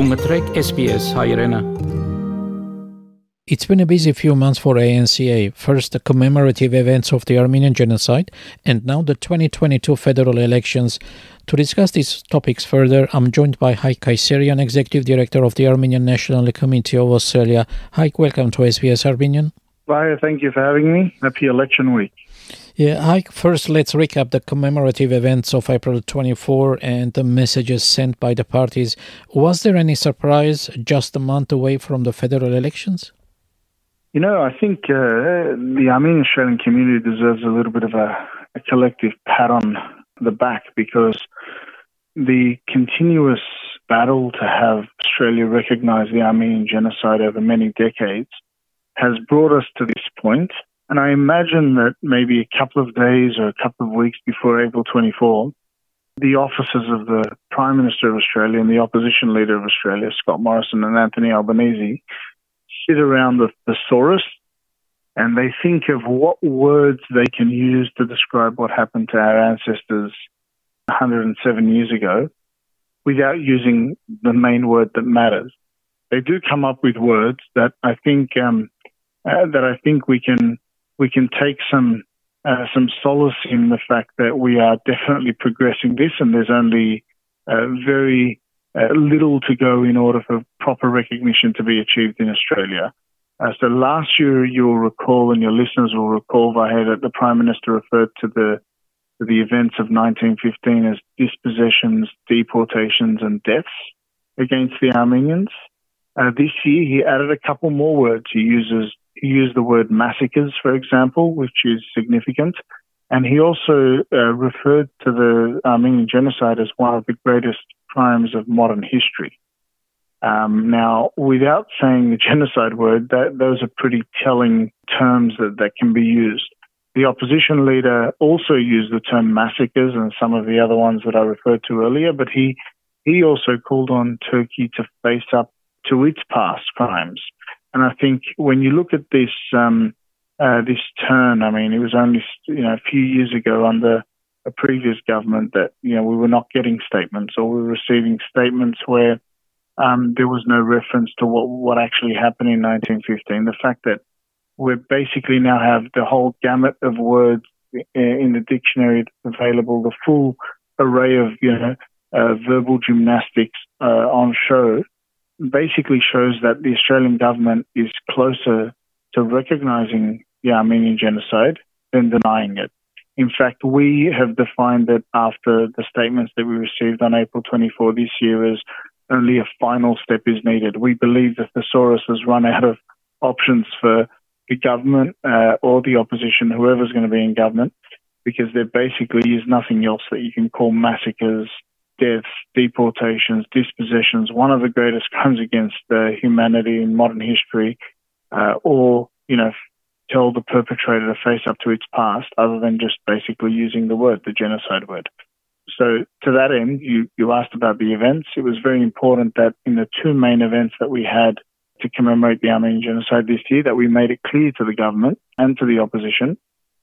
SBS. It's been a busy few months for ANCA. First, the commemorative events of the Armenian Genocide, and now the 2022 federal elections. To discuss these topics further, I'm joined by Haik Kayserian, Executive Director of the Armenian National Committee of Australia. Haik, welcome to SBS Armenian. Bye, thank you for having me. Happy election week. Yeah, hi. First, let's recap the commemorative events of April 24 and the messages sent by the parties. Was there any surprise just a month away from the federal elections? You know, I think uh, the Armenian Australian community deserves a little bit of a, a collective pat on the back because the continuous battle to have Australia recognize the Armenian genocide over many decades has brought us to this point. And I imagine that maybe a couple of days or a couple of weeks before April 24, the officers of the Prime Minister of Australia and the opposition leader of Australia, Scott Morrison and Anthony Albanese, sit around the thesaurus and they think of what words they can use to describe what happened to our ancestors 107 years ago without using the main word that matters. They do come up with words that I think um, uh, that I think we can we can take some uh, some solace in the fact that we are definitely progressing this, and there's only uh, very uh, little to go in order for proper recognition to be achieved in Australia. Uh, so last year, you'll recall, and your listeners will recall, Vahe, that the Prime Minister referred to the to the events of 1915 as dispossessions, deportations, and deaths against the Armenians. Uh, this year, he added a couple more words. He uses used the word massacres, for example, which is significant. And he also uh, referred to the Armenian genocide as one of the greatest crimes of modern history. Um, now, without saying the genocide word, that, those are pretty telling terms that, that can be used. The opposition leader also used the term massacres and some of the other ones that I referred to earlier, but he, he also called on Turkey to face up to its past crimes. And I think when you look at this um, uh, this turn, I mean, it was only you know a few years ago under a previous government that you know we were not getting statements or we were receiving statements where um, there was no reference to what what actually happened in 1915. The fact that we basically now have the whole gamut of words in the dictionary available, the full array of you know uh, verbal gymnastics uh, on show basically shows that the Australian government is closer to recognizing the Armenian genocide than denying it. In fact, we have defined it after the statements that we received on April 24 this year as only a final step is needed. We believe that the thesaurus has run out of options for the government uh, or the opposition, whoever's going to be in government, because there basically is nothing else that you can call massacres, deaths, deportations, dispossessions, one of the greatest crimes against uh, humanity in modern history, uh, or, you know, tell the perpetrator to face up to its past other than just basically using the word, the genocide word. So to that end, you, you asked about the events. It was very important that in the two main events that we had to commemorate the Armenian genocide this year, that we made it clear to the government and to the opposition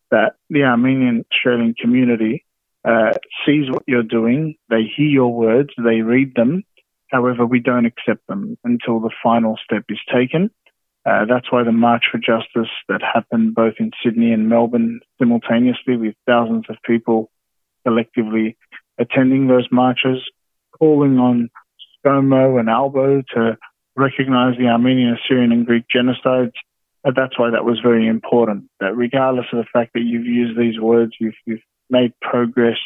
that the Armenian Australian community uh, sees what you're doing, they hear your words, they read them. However, we don't accept them until the final step is taken. Uh, that's why the March for Justice that happened both in Sydney and Melbourne simultaneously with thousands of people collectively attending those marches, calling on ScoMo and Albo to recognize the Armenian, Assyrian and Greek genocides. Uh, that's why that was very important. That regardless of the fact that you've used these words, you've, you've made progress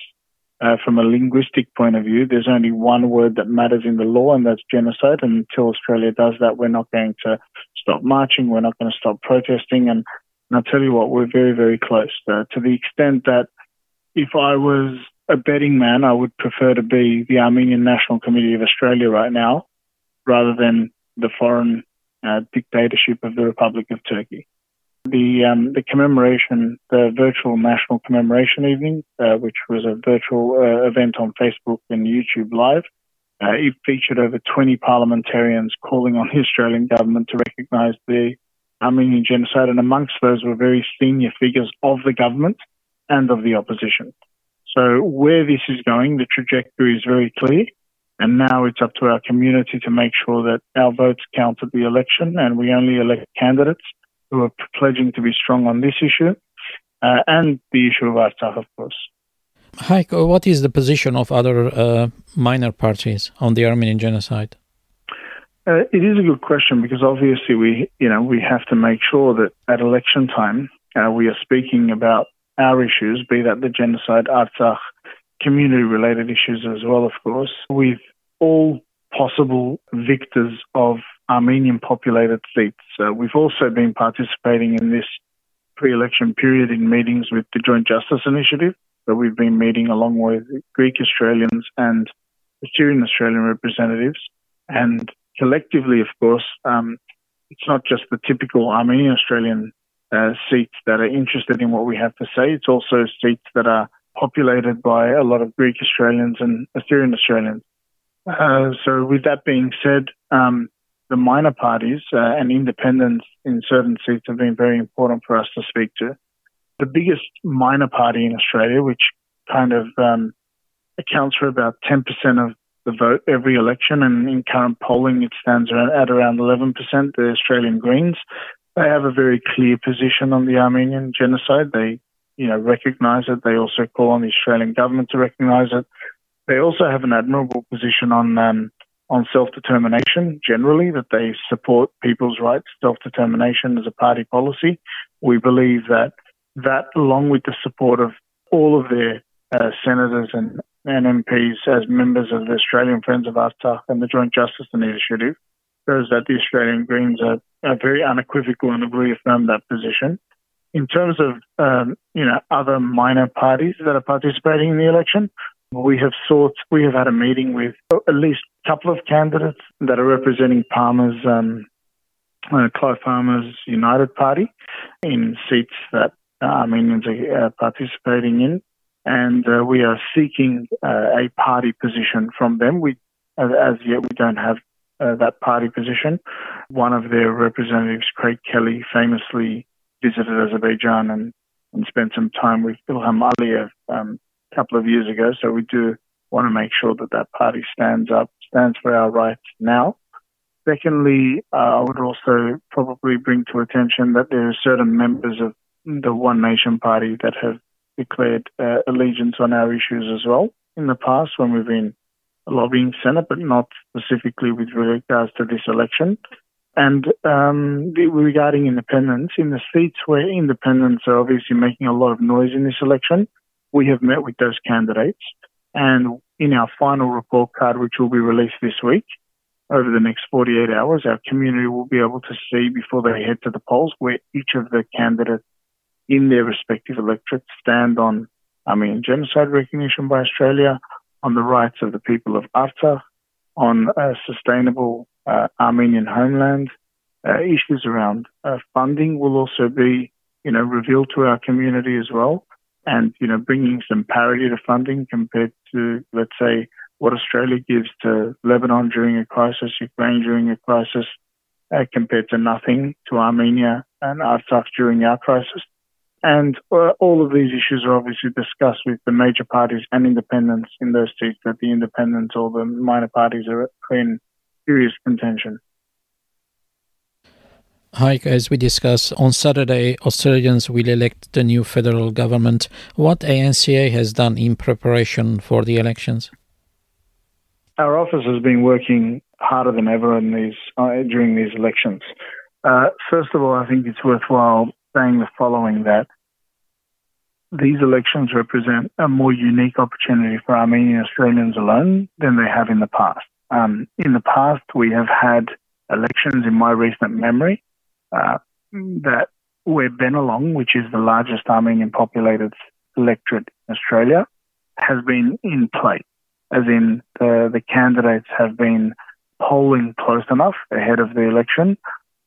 uh, from a linguistic point of view. There's only one word that matters in the law, and that's genocide. And until Australia does that, we're not going to stop marching. We're not going to stop protesting. And, and I'll tell you what, we're very, very close uh, to the extent that if I was a betting man, I would prefer to be the Armenian National Committee of Australia right now rather than the foreign uh, dictatorship of the Republic of Turkey the um, the commemoration, the virtual national commemoration evening, uh, which was a virtual uh, event on Facebook and YouTube Live. Uh, it featured over 20 parliamentarians calling on the Australian government to recognise the Armenian genocide, and amongst those were very senior figures of the government and of the opposition. So where this is going, the trajectory is very clear. And now it's up to our community to make sure that our votes count at the election and we only elect candidates who are pledging to be strong on this issue uh, and the issue of Artsakh, of course. Heiko, what is the position of other uh, minor parties on the Armenian genocide? Uh, it is a good question because obviously we, you know, we have to make sure that at election time uh, we are speaking about our issues, be that the genocide, Artsakh, community-related issues as well, of course, with all possible victors of Armenian populated seats. Uh, we've also been participating in this pre-election period in meetings with the Joint Justice Initiative. So we've been meeting along with Greek Australians and Assyrian Australian representatives. And collectively, of course, um, it's not just the typical Armenian Australian uh, seats that are interested in what we have to say. It's also seats that are populated by a lot of Greek Australians and Assyrian Australians. Uh, so, with that being said, um, the minor parties uh, and independents in certain seats have been very important for us to speak to. The biggest minor party in Australia, which kind of um, accounts for about 10% of the vote every election, and in current polling, it stands at around 11%, the Australian Greens. They have a very clear position on the Armenian genocide. They, you know, recognise it. They also call on the Australian government to recognise it. They also have an admirable position on um, on self determination generally, that they support people's rights, self determination as a party policy. We believe that that, along with the support of all of their uh, senators and, and MPs as members of the Australian Friends of Artsakh and the Joint Justice Initiative, shows that the Australian Greens are, are very unequivocal and have reaffirmed that position. In terms of um, you know other minor parties that are participating in the election, we have sought we have had a meeting with at least a couple of candidates that are representing Palmer's um, uh, Clive Palmer's United Party in seats that Armenians are uh, participating in, and uh, we are seeking uh, a party position from them. We as yet we don't have uh, that party position. One of their representatives, Craig Kelly, famously visited Azerbaijan and, and spent some time with Ilham Aliyev um, couple of years ago. So we do want to make sure that that party stands up, stands for our rights now. Secondly, uh, I would also probably bring to attention that there are certain members of the One Nation Party that have declared uh, allegiance on our issues as well in the past when we've been lobbying Senate, but not specifically with regards to this election. And um, regarding independence, in the seats where independents are obviously making a lot of noise in this election, we have met with those candidates. And in our final report card, which will be released this week, over the next 48 hours, our community will be able to see before they head to the polls where each of the candidates in their respective electorates stand on, I mean, genocide recognition by Australia, on the rights of the people of Artsakh, on a sustainable uh, Armenian homeland. Uh, issues around uh, funding will also be, you know, revealed to our community as well, and you know, bringing some parity to funding compared to, let's say, what Australia gives to Lebanon during a crisis, Ukraine during a crisis, uh, compared to nothing to Armenia and Artsakh during our crisis. And uh, all of these issues are obviously discussed with the major parties and independents in those seats that the independents or the minor parties are in serious contention. Hi, as we discussed, on Saturday, Australians will elect the new federal government. What ANCA has done in preparation for the elections? Our office has been working harder than ever in these uh, during these elections. Uh, first of all, I think it's worthwhile saying the following that these elections represent a more unique opportunity for Armenian Australians alone than they have in the past. Um, in the past, we have had elections in my recent memory uh, that where Bennelong, which is the largest Armenian populated electorate in Australia, has been in play, as in the, the candidates have been polling close enough ahead of the election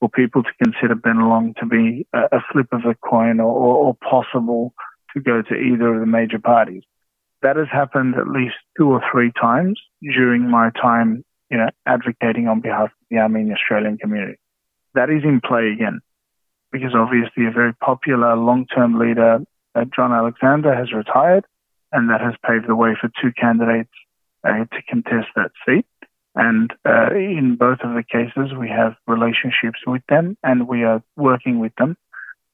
for people to consider Bennelong to be a, a flip of a coin or, or, or possible to go to either of the major parties. That has happened at least two or three times during my time, you know, advocating on behalf of the Armenian Australian community. That is in play again, because obviously a very popular long-term leader, uh, John Alexander, has retired, and that has paved the way for two candidates uh, to contest that seat. And uh, in both of the cases, we have relationships with them and we are working with them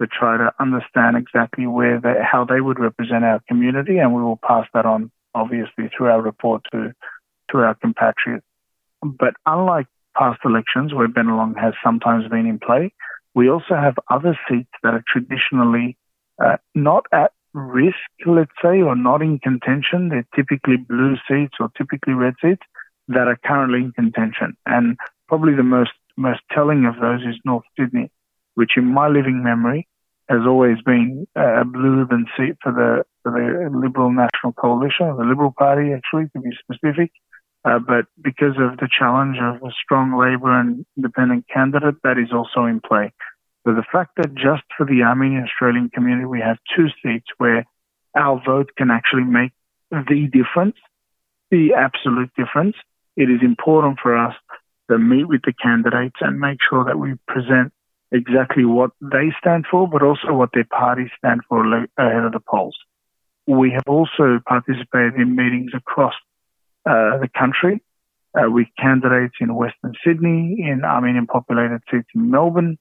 to try to understand exactly where they, how they would represent our community. And we will pass that on, obviously, through our report to, to our compatriots. But unlike past elections where Bennelong has sometimes been in play, we also have other seats that are traditionally uh, not at risk, let's say, or not in contention. They're typically blue seats or typically red seats that are currently in contention. And probably the most most telling of those is North Sydney, which in my living memory has always been a blue ribbon seat for the for the Liberal National Coalition, or the Liberal Party, actually, to be specific. Uh, but because of the challenge of a strong Labor and independent candidate, that is also in play. So the fact that just for the Armenian Australian community, we have two seats where our vote can actually make the difference, the absolute difference, it is important for us to meet with the candidates and make sure that we present exactly what they stand for, but also what their parties stand for ahead of the polls. We have also participated in meetings across uh, the country uh, with candidates in Western Sydney, in Armenian populated seats in Melbourne,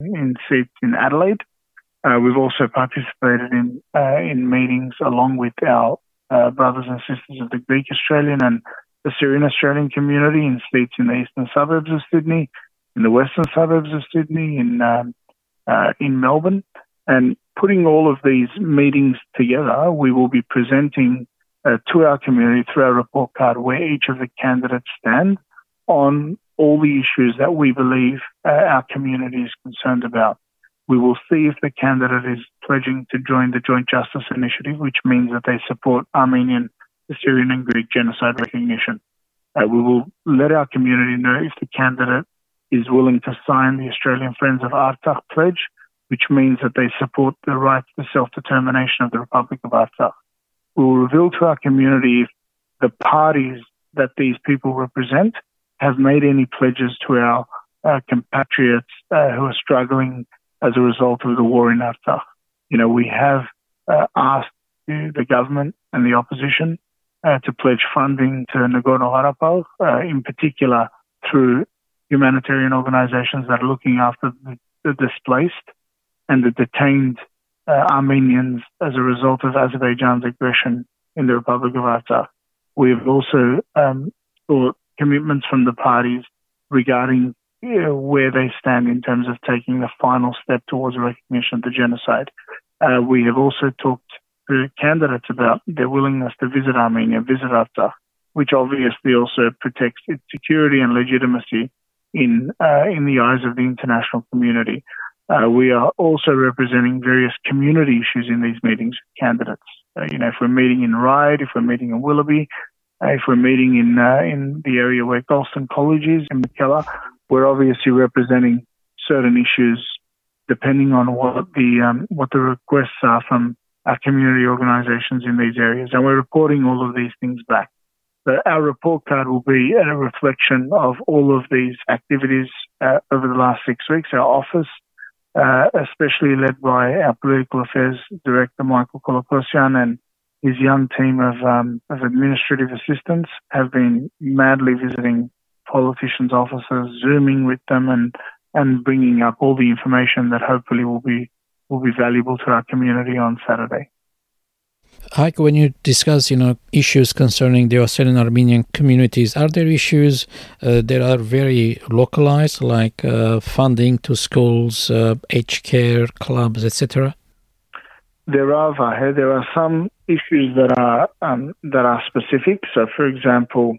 in seats in Adelaide. Uh, we've also participated in uh, in meetings along with our uh, brothers and sisters of the Greek Australian and the Assyrian Australian community in seats in the eastern suburbs of Sydney, in the western suburbs of Sydney, in um, in Melbourne, and putting all of these meetings together, we will be presenting uh, to our community through our report card where each of the candidates stand on all the issues that we believe uh, our community is concerned about. We will see if the candidate is pledging to join the Joint Justice Initiative, which means that they support Armenian Assyrian and Greek genocide recognition. Uh, we will let our community know if the candidate is willing to sign the Australian Friends of Artsakh pledge, which means that they support the right to self-determination of the Republic of Artsakh. Will reveal to our community if the parties that these people represent have made any pledges to our compatriots uh, who are struggling as a result of the war in Artsakh. You know, we have uh, asked the government and the opposition uh, to pledge funding to Nagorno-Karabakh, uh, in particular through humanitarian organizations that are looking after the, the displaced and the detained uh, Armenians as a result of Azerbaijan's aggression in the Republic of Artsakh. We have also um, sought commitments from the parties regarding you know, where they stand in terms of taking the final step towards recognition of the genocide. Uh, we have also talked to candidates about their willingness to visit Armenia, visit Artsakh, which obviously also protects its security and legitimacy in uh, in the eyes of the international community. Uh, we are also representing various community issues in these meetings with candidates. Uh, you know, if we're meeting in Ryde, if we're meeting in Willoughby, uh, if we're meeting in uh, in the area where Galstaun College is in Mackellar, we're obviously representing certain issues depending on what the um, what the requests are from our community organisations in these areas, and we're reporting all of these things back. Our report card will be a reflection of all of these activities uh, over the last six weeks. Our office, uh, especially led by our political affairs director Michael Kolokossian and his young team of, um, of administrative assistants, have been madly visiting politicians' offices, zooming with them, and and bringing up all the information that hopefully will be will be valuable to our community on Saturday. Heike, when you discuss, you know, issues concerning the Australian Armenian communities, are there issues uh, that are very localized, like uh, funding to schools, uh, aged care clubs, etc.? There are, Vahe. There are some issues that are um, that are specific. So, for example,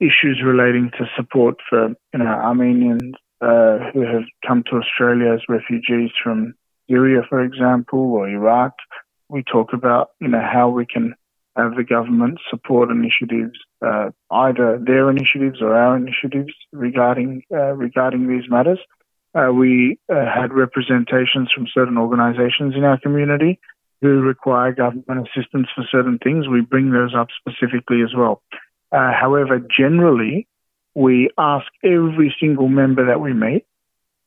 issues relating to support for you know Armenians uh, who have come to Australia as refugees from Syria, for example, or Iraq. We talk about, you know, how we can have the government support initiatives, uh, either their initiatives or our initiatives regarding uh, regarding these matters. Uh, we uh, had representations from certain organisations in our community who require government assistance for certain things. We bring those up specifically as well. Uh, however, generally, we ask every single member that we meet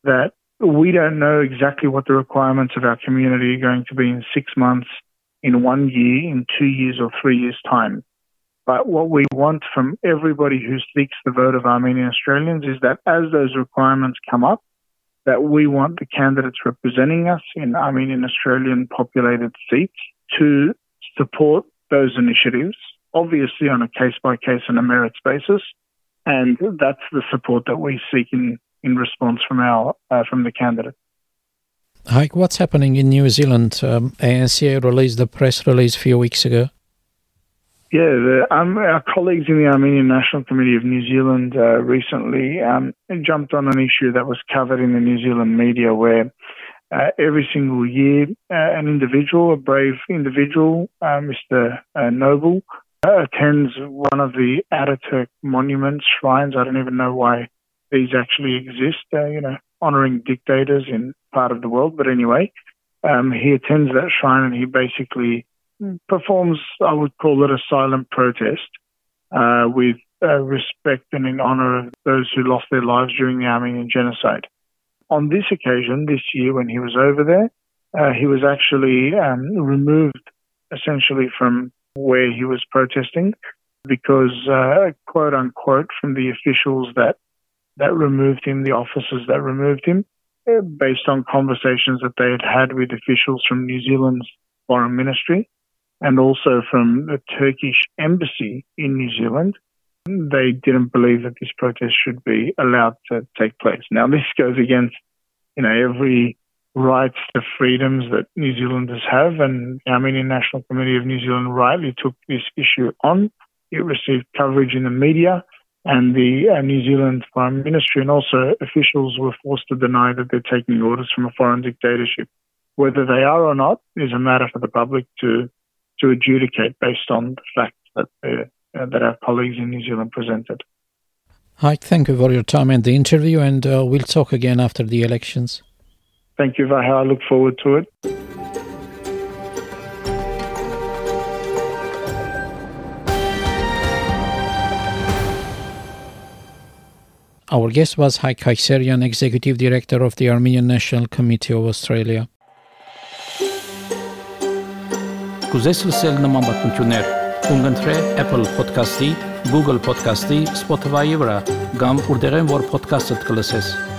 that we don't know exactly what the requirements of our community are going to be in six months, in one year, in two years, or three years' time. But what we want from everybody who seeks the vote of Armenian Australians is that as those requirements come up, that we want the candidates representing us in Armenian Australian populated seats to support those initiatives, obviously on a case by case and a merits basis. And that's the support that we seek in, in response from our uh, from the candidate. Hayk, what's happening in New Zealand? Um, ANCA released a press release a few weeks ago. Yeah, the, um, our colleagues in the Armenian National Committee of New Zealand uh, recently um, jumped on an issue that was covered in the New Zealand media where uh, every single year uh, an individual, a brave individual, uh, Mr. Uh, Noble, uh, attends one of the Ataturk monuments, shrines. I don't even know why these actually exist, you know, honoring dictators in part of the world. But anyway, um, he attends that shrine and he basically performs, I would call it a silent protest uh, with uh, respect and in honor of those who lost their lives during the Armenian genocide. On this occasion, this year, when he was over there, uh, he was actually um, removed essentially from where he was protesting because, uh, quote unquote, from the officials that that removed him, the officers that removed him, based on conversations that they had had with officials from New Zealand's foreign ministry, and also from the Turkish embassy in New Zealand, they didn't believe that this protest should be allowed to take place. Now, this goes against, you know, every rights to freedoms that New Zealanders have, and the Armenian National Committee of New Zealand rightly took this issue on. It received coverage in the media, and the uh, New Zealand Foreign Ministry and also officials were forced to deny that they're taking orders from a foreign dictatorship. Whether they are or not is a matter for the public to to adjudicate based on the facts that uh, that our colleagues in New Zealand presented. Hi, thank you for your time and the interview, and uh, we'll talk again after the elections. Thank you, Vahe. I look forward to it. Our guest was Hai Kayserian, Executive Director of the Armenian National Committee of Australia. Կուզես լսել նման բաժանումներ, կընտրե Apple Podcast-ի, Google Podcast-ի, Spotify-ի վրա, կամ որտեղեն որ podcast